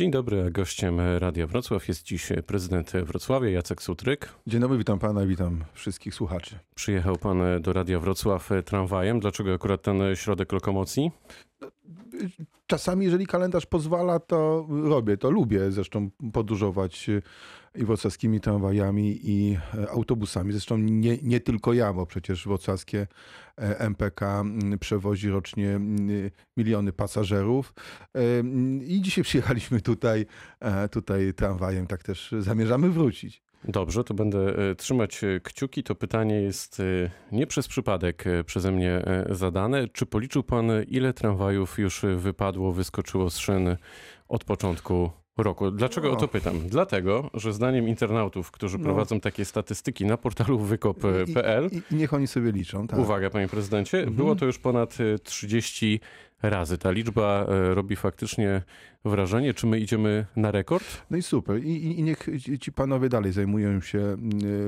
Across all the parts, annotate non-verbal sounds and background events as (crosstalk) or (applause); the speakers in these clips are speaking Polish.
Dzień dobry, a gościem Radia Wrocław jest dziś prezydent Wrocławia Jacek Sutryk. Dzień dobry, witam pana, witam wszystkich słuchaczy. Przyjechał pan do Radia Wrocław tramwajem. Dlaczego akurat ten środek lokomocji? Czasami, jeżeli kalendarz pozwala, to robię, to lubię zresztą podróżować i wrocławskimi tramwajami i autobusami. Zresztą nie, nie tylko ja, bo przecież wrocławskie MPK przewozi rocznie miliony pasażerów. I dzisiaj (laughs) przyjechaliśmy tutaj, tutaj tramwajem, tak też zamierzamy wrócić. Dobrze, to będę trzymać kciuki. To pytanie jest nie przez przypadek przeze mnie zadane. Czy policzył pan, ile tramwajów już wypadło, wyskoczyło z szyn od początku roku. Dlaczego no. o to pytam? Dlatego, że zdaniem internautów, którzy no. prowadzą takie statystyki na portalu wykop.pl. I, i, niech oni sobie liczą. Tak. Uwaga, panie prezydencie, mhm. było to już ponad 30 razy. Ta liczba robi faktycznie wrażenie, czy my idziemy na rekord? No i super. I, i niech ci panowie dalej zajmują się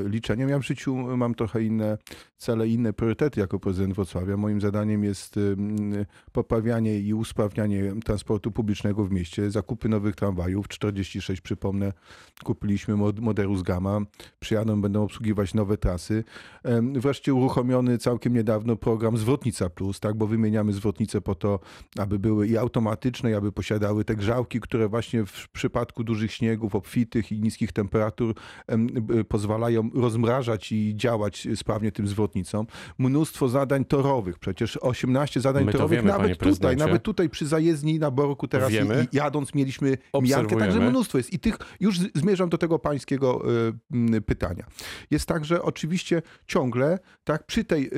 liczeniem. Ja w życiu mam trochę inne cele, inne priorytety jako prezydent Wrocławia. Moim zadaniem jest poprawianie i usprawnianie transportu publicznego w mieście, zakupy nowych tramwajów. 46, przypomnę, kupiliśmy Moderus Gamma. Przyjadą, będą obsługiwać nowe trasy. Wreszcie uruchomiony całkiem niedawno program Zwrotnica Plus, tak, bo wymieniamy zwrotnice po to, aby były i automatyczne, i aby posiadały te grzałki, które właśnie w przypadku dużych śniegów, obfitych i niskich temperatur pozwalają rozmrażać i działać sprawnie tym zwrotnicom. Mnóstwo zadań torowych, przecież 18 zadań My torowych, wiemy, nawet tutaj, nawet tutaj przy zajezdni na Borku teraz wiemy. I, jadąc mieliśmy mijankę, także mnóstwo jest. I tych, już zmierzam do tego pańskiego y, pytania. Jest tak, że oczywiście ciągle tak przy tej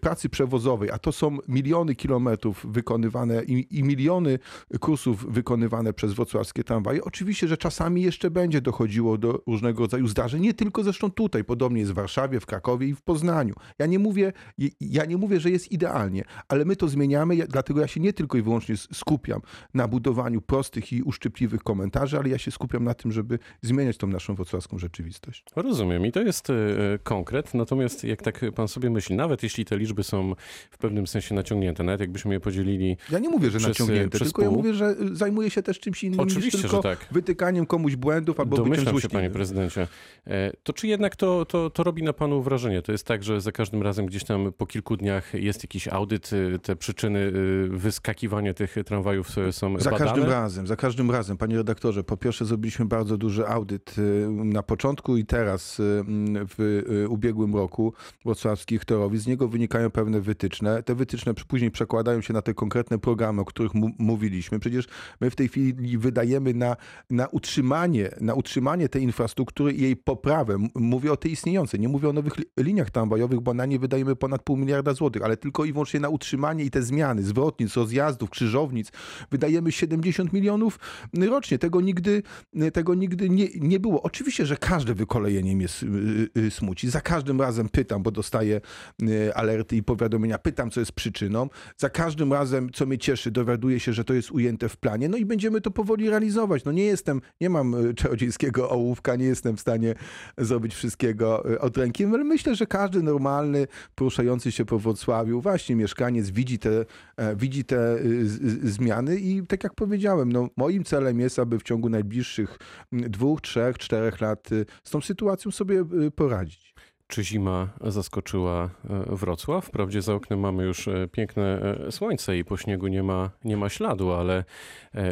pracy przewozowej, a to są miliony kilometrów wykonywane i, i miliony kursów wykonywanych przez wrocławskie tramwaje. Oczywiście, że czasami jeszcze będzie dochodziło do różnego rodzaju zdarzeń, nie tylko zresztą tutaj, podobnie jest w Warszawie, w Krakowie i w Poznaniu. Ja nie mówię, ja nie mówię, że jest idealnie, ale my to zmieniamy, dlatego ja się nie tylko i wyłącznie skupiam na budowaniu prostych i uszczypliwych komentarzy, ale ja się skupiam na tym, żeby zmieniać tą naszą wrocławską rzeczywistość. Rozumiem i to jest e, konkret, natomiast jak tak pan sobie myśli, nawet jeśli te liczby są w pewnym sensie naciągnięte, nawet jakbyśmy je podzielili Ja nie mówię, że przez, naciągnięte, przez tylko pół. ja mówię, że zajmuję się też czymś innym Oczywiście, niż tylko że tak. wytykaniem komuś błędów albo byciem Domyślam się, złośliwym. panie prezydencie. E, To czy jednak to, to, to robi na panu wrażenie? To jest tak, że za każdym razem gdzieś tam po kilku dniach jest jakiś audyt, y, te przyczyny y, wyskakiwania tych tramwajów są Za badane? każdym razem, za każdym razem, panie redaktorze. Po pierwsze zrobiliśmy bardzo duży audyt na początku i teraz w ubiegłym roku wrocławskich torowic. Z niego wynikają pewne wytyczne. Te wytyczne później przekładają się na te konkretne programy, o których mówiliśmy. Przecież my w tej chwili wydajemy na, na, utrzymanie, na utrzymanie tej infrastruktury i jej poprawę. Mówię o tej istniejącej, nie mówię o nowych li- liniach tramwajowych, bo na nie wydajemy ponad pół miliarda złotych, ale tylko i wyłącznie na utrzymanie i te zmiany, zwrotnic, rozjazdów, krzyżownic. Wydajemy 70 milionów rocznie. Tego nigdy, tego nigdy nie, nie było. Oczywiście, że każde wykolejenie mnie s- y, y, smuci. Za każdym razem pytam, bo dostaję y, alerty i powiadomienia, pytam, co jest przyczyną. Za każdym razem, co mnie cieszy, dowiaduję się, że to jest ujęte w planie. No i będziemy to powoli realizować. No nie jestem, nie mam y, czarodziejskiego ołówka, nie jestem w stanie zrobić wszystkiego y, od ręki, ale myślę, że każdy normalny, poruszający się po Wrocławiu, właśnie mieszkaniec widzi te, e, widzi te zmiany i tak jak powiedziałem, no moim celem jest, aby w ciągu najbliższych dwóch, trzech, czterech lat z tą sytuacją sobie poradzić. Czy zima zaskoczyła e, Wrocław? Wprawdzie za oknem mamy już e, piękne e, słońce i po śniegu nie ma, nie ma śladu, ale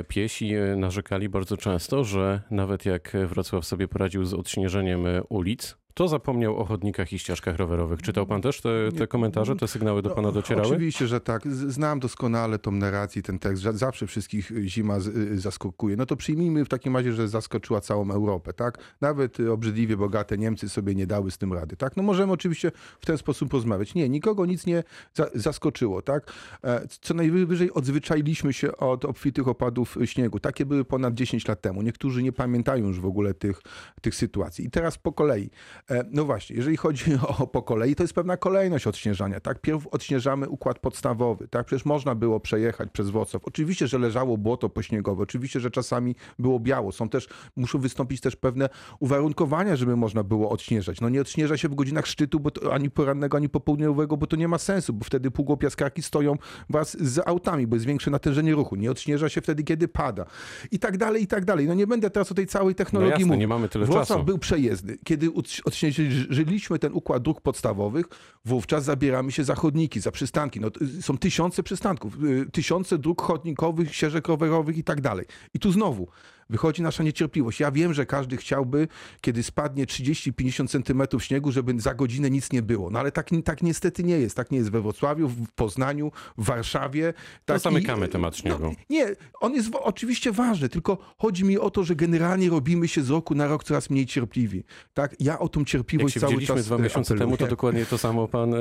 piesi narzekali bardzo często, że nawet jak Wrocław sobie poradził z odśnieżeniem ulic, to zapomniał o chodnikach i ścieżkach rowerowych. Czytał pan też te, te komentarze, te sygnały do No, pana docierały? Oczywiście, że tak. Znam doskonale tą narrację, ten tekst. Zawsze wszystkich y, zima y, zaskakuje. No to przyjmijmy w takim razie, że zaskoczyła całą Europę, tak? Nawet y, obrzydliwie bogate Niemcy sobie nie dały z tym rady, tak? No możemy oczywiście w ten sposób rozmawiać. Nie, nikogo nic nie za zaskoczyło, tak? E, Co najwyżej odzwyczailiśmy się od obfitych opadów śniegu. Takie były ponad 10 lat temu. Niektórzy nie pamiętają już w ogóle tych, tych sytuacji. I teraz po kolei. E, No właśnie, jeżeli chodzi (laughs) o po kolei, to jest pewna kolejność odśnieżania. Tak, pierw odśnieżamy układ podstawowy. Tak, przecież można było przejechać przez Wrocław. Oczywiście, że leżało błoto pośniegowe, oczywiście, że czasami było biało. Są też, muszą wystąpić też pewne uwarunkowania, żeby można było odśnieżać. No nie odśnieża się w godzinach szczytu, bo to, ani porannego, ani popołudniowego, bo to nie ma sensu, bo wtedy półgłopiaskarki stoją was z autami, bo jest większe natężenie ruchu. Nie odśnieża się wtedy, kiedy pada. I tak dalej, i tak dalej. No nie będę teraz o tej całej No technologii jasne, mówił. nie mamy tyle Wrocław czasu. był przejezdny. Kiedy odś- odśnieżyliśmy ten układ dróg podstawowych, wówczas zabieramy się za chodniki, za przystanki. No, t- są tysiące przystanków, y, tysiące dróg chodnikowych, ścieżek rowerowych i tak dalej. I tu znowu wychodzi nasza niecierpliwość. Ja wiem, że każdy chciałby, kiedy spadnie 30-50 centymetrów śniegu, żeby za godzinę nic nie było. No ale tak, tak niestety nie jest. Tak nie jest we Wrocławiu, w Poznaniu, w Warszawie. Tak, i- zamykamy temat śniegu. No, nie, on jest oczywiście ważny, tylko chodzi mi o to, że generalnie robimy się z roku na rok coraz mniej cierpliwi. Tak? Ja o tą Jak cierpliwość się cały czas dwa e, miesiące temu, to apeluję. dokładnie to samo pan e,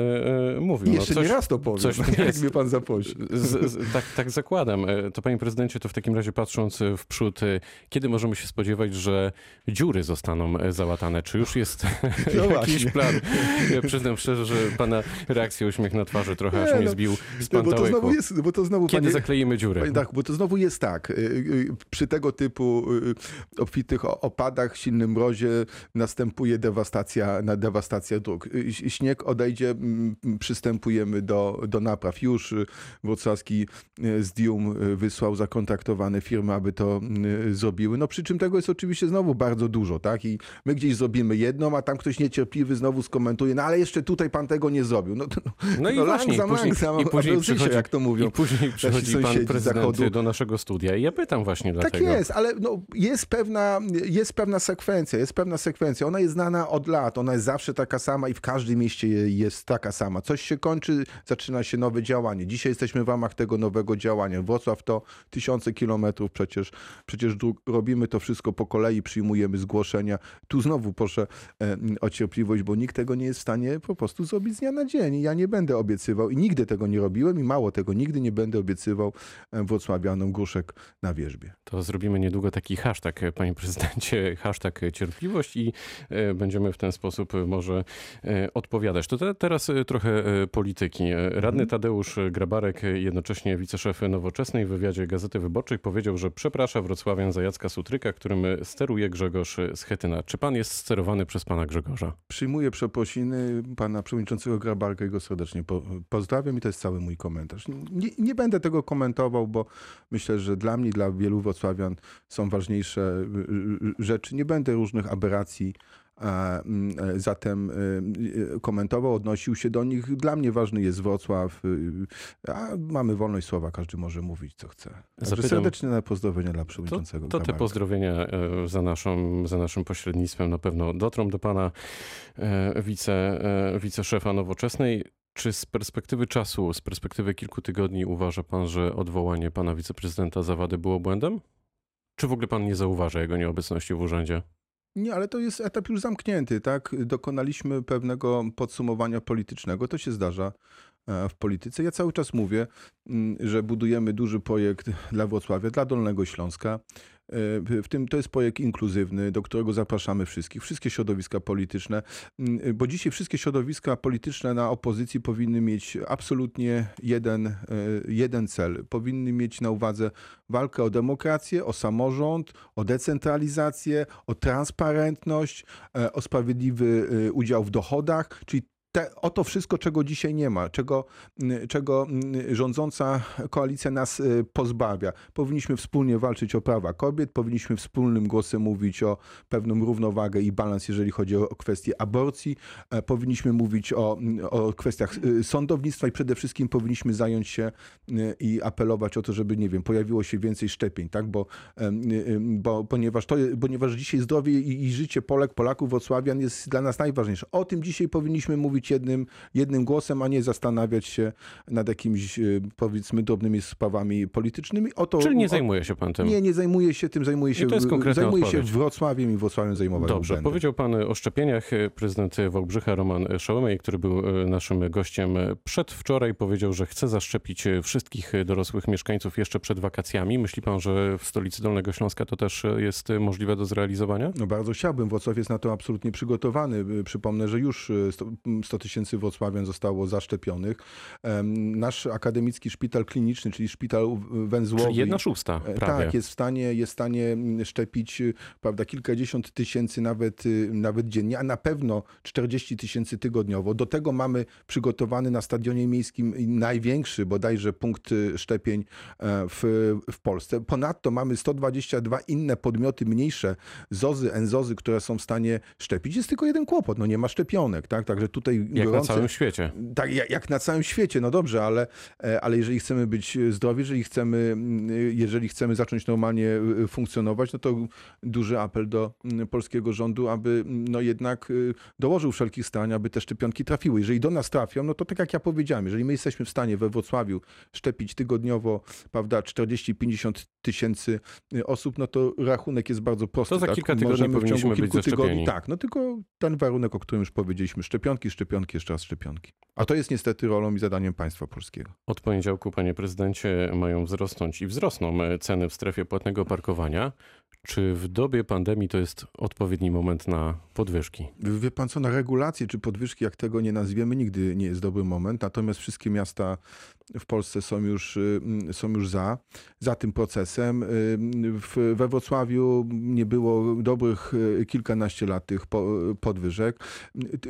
e, mówił. I No, jeszcze coś- nie raz to powiem, coś (laughs) jak jest. mnie pan zaprosi. Z, z, tak, tak zakładam. E, To panie prezydencie, to w takim razie patrząc w przód, kiedy możemy się spodziewać, że dziury zostaną e, załatane? Czy już jest (laughs) No jakiś plan? Ja przyznam szczerze, że pana reakcja, uśmiech na twarzy trochę aż Nie, mnie no, zbił z bo to znowu jest, bo to znowu Kiedy panie, zakleimy dziury? Panie Darku, bo to znowu jest tak, y, y, przy tego typu y, obfitych opadach, silnym mrozie następuje dewastacja, na dewastacja dróg. Śnieg odejdzie, przystępujemy do, do napraw. Już wrocławski Zdium wysłał zakontraktowane firmy, aby to y, zrobiły. No przy czym tego jest oczywiście znowu bardzo dużo, tak? I my gdzieś zrobimy jedną, a tam ktoś niecierpliwy znowu skomentuje, no ale jeszcze tutaj pan tego nie zrobił. No, to, No i no, właśnie, za później, i później przychodzi, jak to mówią. i później przychodzi pan prezydent zachodu. do naszego studia i ja pytam właśnie Tak dlatego. jest, ale no, jest, pewna, jest pewna sekwencja, jest pewna sekwencja. Ona jest znana od lat, ona jest zawsze taka sama i w każdym mieście je- jest taka sama. Coś się kończy, zaczyna się nowe działanie. Dzisiaj jesteśmy w ramach tego nowego działania. Wrocław to tysiące kilometrów przecież, przecież dróg, robimy to wszystko po kolei, przyjmujemy zgłoszenia. Tu znowu proszę e, o cierpliwość, bo nikt tego nie jest w stanie po prostu zrobić z dnia na dzień. Ja nie będę obiecywał i nigdy tego nie robiłem i mało tego, nigdy nie będę obiecywał e, wrocławianom gruszek na wierzbie. To zrobimy niedługo taki hashtag, e, panie prezydencie, (laughs) hashtag cierpliwość i będziemy w ten sposób może odpowiadać. To te, teraz trochę polityki. Radny Tadeusz Grabarek, jednocześnie wiceszef Nowoczesnej w wywiadzie Gazety Wyborczej powiedział, że przeprasza Wrocławian za Jacka Sutryka, którym steruje Grzegorz Schetyna. Czy pan jest sterowany przez pana Grzegorza? Przyjmuję przeprosiny pana przewodniczącego Grabarka i go serdecznie po, pozdrawiam i to jest cały mój komentarz. Nie, nie będę tego komentował, bo myślę, że dla mnie, dla wielu wrocławian są ważniejsze y, y, rzeczy. Nie będę różnych aberracji zatem y, y, komentował, odnosił się do nich. Dla mnie ważny jest Wrocław, y, a mamy wolność słowa, każdy może mówić co chce. Zapytam- serdeczne pozdrowienia dla To, przewodniczącego to te Grabarka. pozdrowienia e, za, naszą, za naszym pośrednictwem na pewno dotrą do pana e, wice, e, wiceszefa Nowoczesnej. Czy z perspektywy czasu, z perspektywy kilku tygodni uważa pan, że odwołanie pana wiceprezydenta Zawady było błędem? Czy w ogóle pan nie zauważa jego nieobecności w urzędzie? Nie, ale to jest etap już zamknięty, tak? Dokonaliśmy pewnego podsumowania politycznego. To się zdarza e, w polityce. Ja cały czas mówię, mm, że budujemy duży projekt dla Wrocławia, dla Dolnego Śląska. W tym to jest projekt inkluzywny, do którego zapraszamy wszystkich, wszystkie środowiska polityczne, Mm, bo dzisiaj wszystkie środowiska polityczne na opozycji powinny mieć absolutnie jeden, e, jeden cel. Powinny mieć na uwadze walkę o demokrację, o samorząd, o decentralizację, o transparentność, e, o sprawiedliwy e, udział w dochodach, czyli te, o to wszystko, czego dzisiaj nie ma, czego, m, czego m, rządząca koalicja nas e, pozbawia. Powinniśmy wspólnie walczyć o prawa kobiet, powinniśmy wspólnym głosem mówić o pewną równowagę i balans, jeżeli chodzi o kwestie aborcji, e, powinniśmy mówić o, o kwestiach e, sądownictwa i przede wszystkim powinniśmy zająć się e, i apelować o to, żeby, nie wiem, pojawiło się więcej szczepień, tak? Bo, em, bo ponieważ, to, ponieważ dzisiaj zdrowie i, i życie Polek, Polaków, Wrocławian jest dla nas najważniejsze. O tym dzisiaj powinniśmy mówić mówić jednym, jednym głosem, a nie zastanawiać się nad jakimiś, e, powiedzmy, drobnymi sprawami politycznymi. O to, Czyli nie o, zajmuje się pan tym? Nie, nie zajmuje się tym, zajmuje się, to jest konkretna zajmuje się. Wrocławiem i Wrocławiem zajmować Dobrze, będę. powiedział pan o szczepieniach. Prezydent Wałbrzycha Roman Szołomej, który był e, naszym gościem przedwczoraj, powiedział, że chce zaszczepić wszystkich dorosłych mieszkańców jeszcze przed wakacjami. Myśli pan, że w stolicy Dolnego Śląska to też jest możliwe do zrealizowania? No bardzo chciałbym. Wrocław jest na to absolutnie przygotowany. Przypomnę, że już 100 tysięcy wrocławian zostało zaszczepionych. Nasz akademicki szpital kliniczny, czyli szpital węzłowy. Czyli jedna szósta E, prawie. Tak, jest w stanie, jest w stanie mm, szczepić y, prawda, kilkadziesiąt tysięcy nawet, y, nawet dziennie, a na pewno 40 tysięcy tygodniowo. Do tego mamy przygotowany na stadionie miejskim największy bodajże punkt y, szczepień e, w, w Polsce. Ponadto mamy 122 inne podmioty mniejsze, ZOZy, ENZOZy, które są w stanie szczepić. Jest tylko jeden kłopot, no nie ma szczepionek, tak? Także tutaj Jak na całym świecie. tak, jak, jak na całym świecie, no dobrze, ale, e, ale jeżeli chcemy być zdrowi, jeżeli chcemy, mm, jeżeli chcemy zacząć normalnie y, funkcjonować, no to duży apel do polskiego rządu, aby no jednak dołożył wszelkich starań, aby te szczepionki trafiły. Jeżeli do nas trafią, no to tak jak ja powiedziałem, jeżeli my jesteśmy w stanie we Wrocławiu szczepić tygodniowo, prawda, 40-50 tysięcy osób, no to rachunek jest bardzo prosty. To za tak? kilka tygodni Możemy w ciągu kilku tygodni, tak, no tylko ten warunek, o którym już powiedzieliśmy, szczepionki, szczepionki, jeszcze raz szczepionki. A to jest niestety rolą i zadaniem państwa polskiego. Od poniedziałku, panie prezydencie, mają wzrosnąć i wzrosną e, ceny w strefie płatnego parkowania. Czy w dobie pandemii to jest odpowiedni moment na podwyżki? Wie pan co, na regulacje czy podwyżki, jak tego nie nazwiemy, nigdy nie jest dobry moment. Natomiast wszystkie miasta w Polsce są już, y, są już za, za tym procesem. Y, W, we Wrocławiu nie było dobrych y, kilkanaście lat tych po- podwyżek.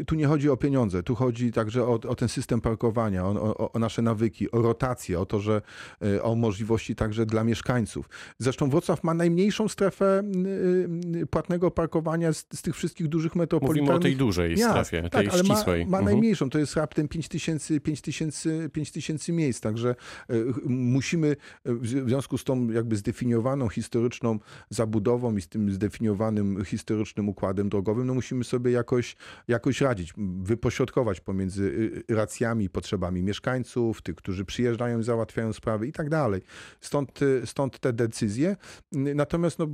Tu nie chodzi o pieniądze, tu chodzi także o, o ten system parkowania, o, o, o nasze nawyki, o rotację, o to, że o możliwości także dla mieszkańców. Zresztą Wrocław ma najmniejszą strefę płatnego parkowania z, z tych wszystkich dużych metropolitalnych Mówimy o tej dużej miast. strefie, tak, tej ale ścisłej. Ma, ma Mhm. najmniejszą, to jest raptem 5 tysięcy, 5 tysięcy, 5 tysięcy miejsc, także e, musimy e, w zw- w związku z tą jakby zdefiniowaną historyczną zabudową i z tym zdefiniowanym historycznym układem drogowym, no musimy sobie jakoś, jakoś radzić, wypośrodkować pomiędzy y, racjami i potrzebami mieszkańców, tych, którzy przyjeżdżają i załatwiają sprawy i tak dalej. Stąd, y, stąd te decyzje. Natomiast no,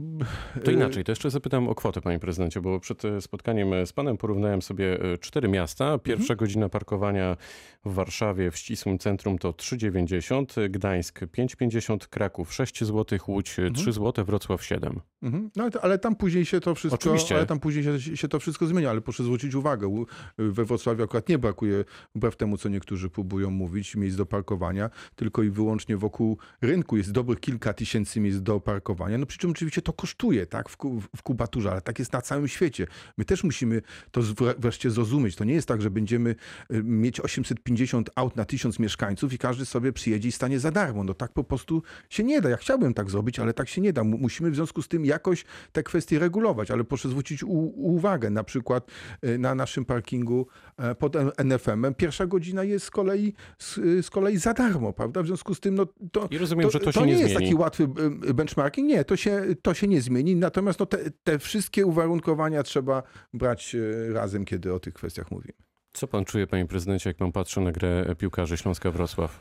To y, inaczej, to jeszcze zapytam o kwotę, panie prezydencie, bo przed e, spotkaniem z panem porównałem sobie cztery miasta. Pierwsza Mhm. godzina parkowania w Warszawie w ścisłym centrum to 3,90, e, Gdańsk 5,50, Kraków 6 zł, Łódź e, 3 zł, Wrocław 7. Mhm. No, ale, tam później się to wszystko, Oczywiście. ale tam później się, się to wszystko zmienia, ale proszę zwrócić uwagę, we Wrocławiu akurat nie brakuje, wbrew temu, co niektórzy próbują mówić, miejsc do parkowania, tylko i wyłącznie wokół rynku jest dobrych kilka tysięcy miejsc do parkowania, no przy czym oczywiście to kosztuje, tak, w, w kubaturze, ale tak jest na całym świecie. My też musimy to wreszcie zrozumieć. To nie jest tak, że będziemy y, mieć 850 aut na 1000 mieszkańców i każdy sobie przyjedzie i stanie za darmo. No tak po prostu się nie da. Ja chciałbym tak zrobić, ale tak się nie da. Mu- Musimy w związku z tym jakoś te kwestie regulować, ale proszę zwrócić uwagę na przykład y, na naszym parkingu e, pod NFM-em. Pierwsza godzina jest z kolei, z, y, z kolei za darmo, prawda? W związku z tym no, to, I rozumiem, że to się nie, nie jest taki łatwy y, benchmarking. Nie, to się, to się nie zmieni. Natomiast no, te, te wszystkie uwarunkowania trzeba brać razem, kiedy o tych kwestiach mówimy. Co pan czuje, panie prezydencie, jak pan patrzy na grę piłkarzy Śląska Wrocław?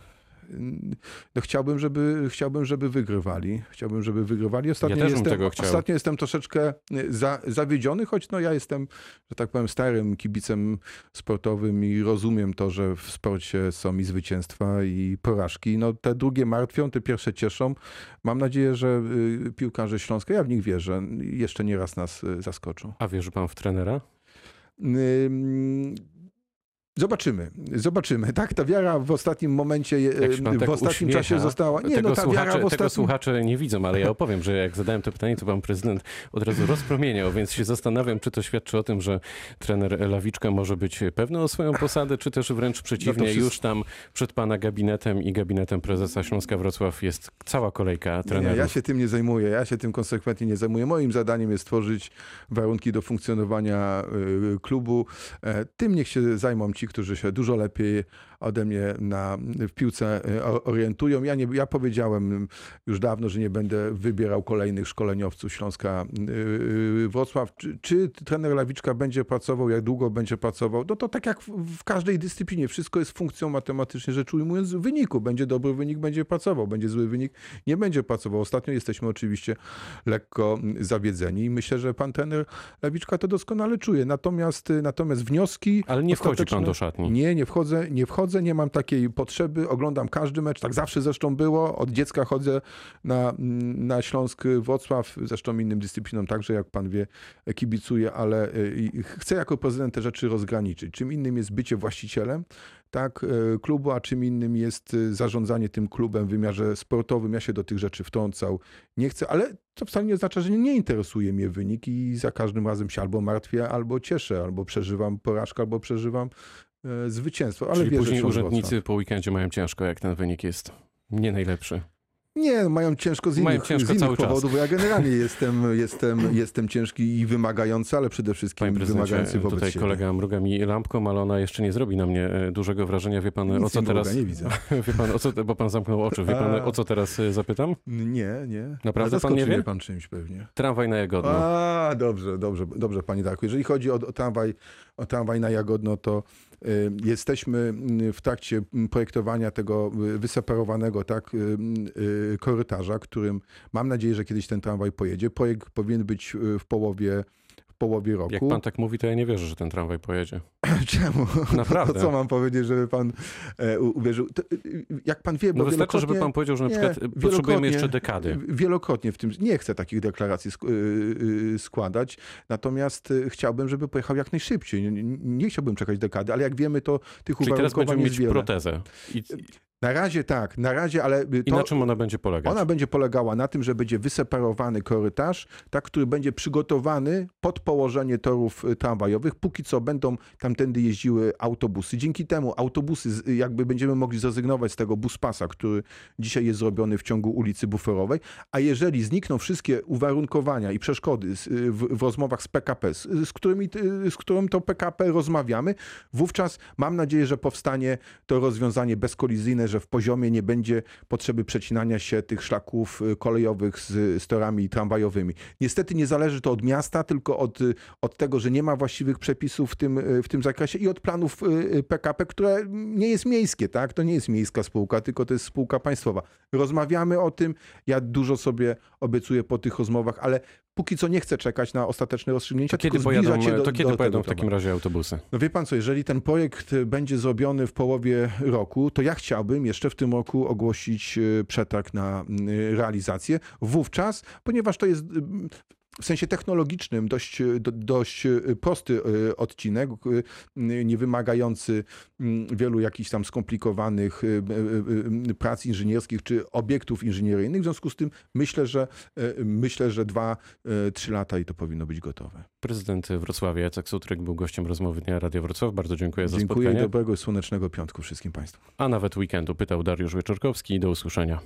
No chciałbym, żeby, chciałbym, żeby wygrywali. Chciałbym, żeby wygrywali. Ostatnio, Ja jestem, ostatnio jestem troszeczkę y, za, zawiedziony, choć no ja jestem, że tak powiem, starym kibicem sportowym i rozumiem to, że w sporcie są i zwycięstwa, i porażki. No te drugie martwią, te pierwsze cieszą. Mam nadzieję, że y, piłkarze Śląska, ja w nich wierzę, jeszcze nie raz nas y, zaskoczą. A wierzy pan w trenera? Zobaczymy, zobaczymy. Tak, ta wiara w ostatnim momencie, się pan w tak ostatnim uśmiecha, czasie została. Nie, tego, no ta słuchacze, wiara w tego ostatnim... słuchacze nie widzą, ale ja opowiem, że jak zadałem to pytanie, to pan prezydent od razu rozpromieniał, więc się zastanawiam, czy to świadczy o tym, że trener Lawiczka może być pewny o swoją posadę, czy też wręcz przeciwnie, wszystko- już tam przed pana gabinetem i gabinetem prezesa Śląska Wrocław jest cała kolejka Nie, trenerów. ja się tym nie zajmuję, ja się tym konsekwentnie nie zajmuję. Moim zadaniem jest stworzyć warunki do funkcjonowania y, klubu. E, Tym niech się zajmą ci, ci, którzy się dużo lepiej ode mnie na, w piłce e, orientują. Ja, nie, ja powiedziałem już dawno, że nie będę wybierał kolejnych szkoleniowców Śląska yy, Wrocław. Czy, czy trener Lawiczka będzie pracował, jak długo będzie pracował? No to tak jak w, w każdej dyscyplinie. Wszystko jest funkcją matematycznie rzecz ujmując wyniku. Będzie dobry wynik, będzie pracował. Będzie zły wynik, nie będzie pracował. Ostatnio jesteśmy oczywiście lekko zawiedzeni i myślę, że pan trener Lawiczka to doskonale czuje. Natomiast, natomiast wnioski... Ale nie wchodzi pan do szatni. nie, nie wchodzę, nie wchodzę, nie mam takiej potrzeby. Oglądam każdy mecz, tak zawsze zresztą było. Od dziecka chodzę na, na Śląsk Wrocław, zresztą innym dyscyplinom także, jak pan wie, kibicuję, ale y, chcę jako prezydent te rzeczy rozgraniczyć. Czym innym jest bycie właścicielem tak, y, klubu, a czym innym jest y, zarządzanie tym klubem w wymiarze sportowym. Ja się do tych rzeczy wtrącał nie chcę, ale to wcale nie oznacza, że nie, interesuje mnie wynik i za każdym razem się albo martwię, albo cieszę, albo przeżywam porażkę, albo przeżywam e, zwycięstwo. Ale Czyli wierzę później urzędnicy po weekendzie mają ciężko, jak ten wynik jest nie najlepszy. Nie, mają ciężko z Mają innych, ciężko z innych cały czas. powodów. Ja generalnie jestem, jestem, jestem ciężki i wymagający, ale przede wszystkim wymagający wobec tutaj siebie. kolega mruga mi lampką, ale ona jeszcze nie zrobi na mnie e, dużego wrażenia. Wie pan, Nic o co nie mruga, teraz... nie widzę. (laughs) Wie pan, o co, bo pan zamknął oczy. Wie pan, A. o co teraz e, zapytam? Nie, nie. Naprawdę pan nie wie? pan czymś pewnie. Tramwaj na Jagodno. A, dobrze, dobrze, dobrze, panie Darku. Jeżeli chodzi o, o, tramwaj, o tramwaj na Jagodno, to jesteśmy y, w trakcie y, projektowania tego y, wyseparowanego tak, y, y, korytarza, którym mam nadzieję, że kiedyś ten tramwaj pojedzie. Projekt powinien być y, w połowie, połowie roku. Jak pan tak mówi, to ja nie wierzę, że ten tramwaj pojedzie. (laughs) Czemu? Naprawdę. To co mam powiedzieć, żeby pan e, uwierzył? To, y, jak pan wie, bo No wystarczy, żeby pan powiedział, że na Nie, przykład e, potrzebujemy jeszcze dekady. Wielokrotnie w tym. Nie chcę takich deklaracji sk- składać, natomiast chciałbym, żeby pojechał jak najszybciej. Nie, nie- chciałbym czekać dekady, ale jak wiemy, to tych Czyli teraz uwarunkowań będziemy jest mieć wiele. protezę. I, Na razie tak, na razie, ale y, I to, na czym ona będzie polegać? ona będzie polegała na tym, że będzie wyseparowany korytarz, tak, który będzie przygotowany pod położenie torów y, tramwajowych. Póki co będą tamtędy jeździły autobusy. Dzięki temu autobusy, z- jakby będziemy mogli zrezygnować z tego buspasa, który dzisiaj jest zrobiony w ciągu ulicy Buferowej. A jeżeli znikną wszystkie uwarunkowania i przeszkody y, w, w rozmowach z PKP, z, z, którymi, y, z którym to PKP rozmawiamy, wówczas mam nadzieję, że powstanie to rozwiązanie bezkolizyjne, że w poziomie nie będzie potrzeby przecinania się tych szlaków y, kolejowych z, z torami tramwajowymi. Niestety nie zależy to od miasta, tylko od, od tego, że nie ma właściwych przepisów w tym, y, w tym zakresie i od planów y, y, PKP, które nie jest miejskie, tak? To nie jest miejska spółka, tylko to jest spółka państwowa. Rozmawiamy o tym, ja dużo sobie obiecuję po tych rozmowach, ale póki co nie chcę czekać na ostateczne rozstrzygnięcia, To kiedy pojadą, się do, to kiedy do pojadą w takim razie autobusy? No wie pan co, jeżeli ten projekt y, będzie zrobiony w połowie roku, to ja chciałbym jeszcze w tym roku ogłosić y, przetarg na y, realizację. Wówczas, ponieważ to jest w sensie technologicznym dość, do, dość y, prosty y, odcinek, y, nie wymagający wielu jakichś tam skomplikowanych prac inżynierskich czy obiektów inżynieryjnych. W związku z tym myślę, że myślę, że dwa, y, trzy lata i to powinno być gotowe. Prezydent Wrocławia Jacek Sutrek był gościem rozmowy Dnia Radia Wrocław. Bardzo dziękuję za Dziękuję i spotkanie. dobrego i słonecznego piątku wszystkim Państwu. A nawet weekendu pytał Dariusz Wieczorkowski. Do usłyszenia.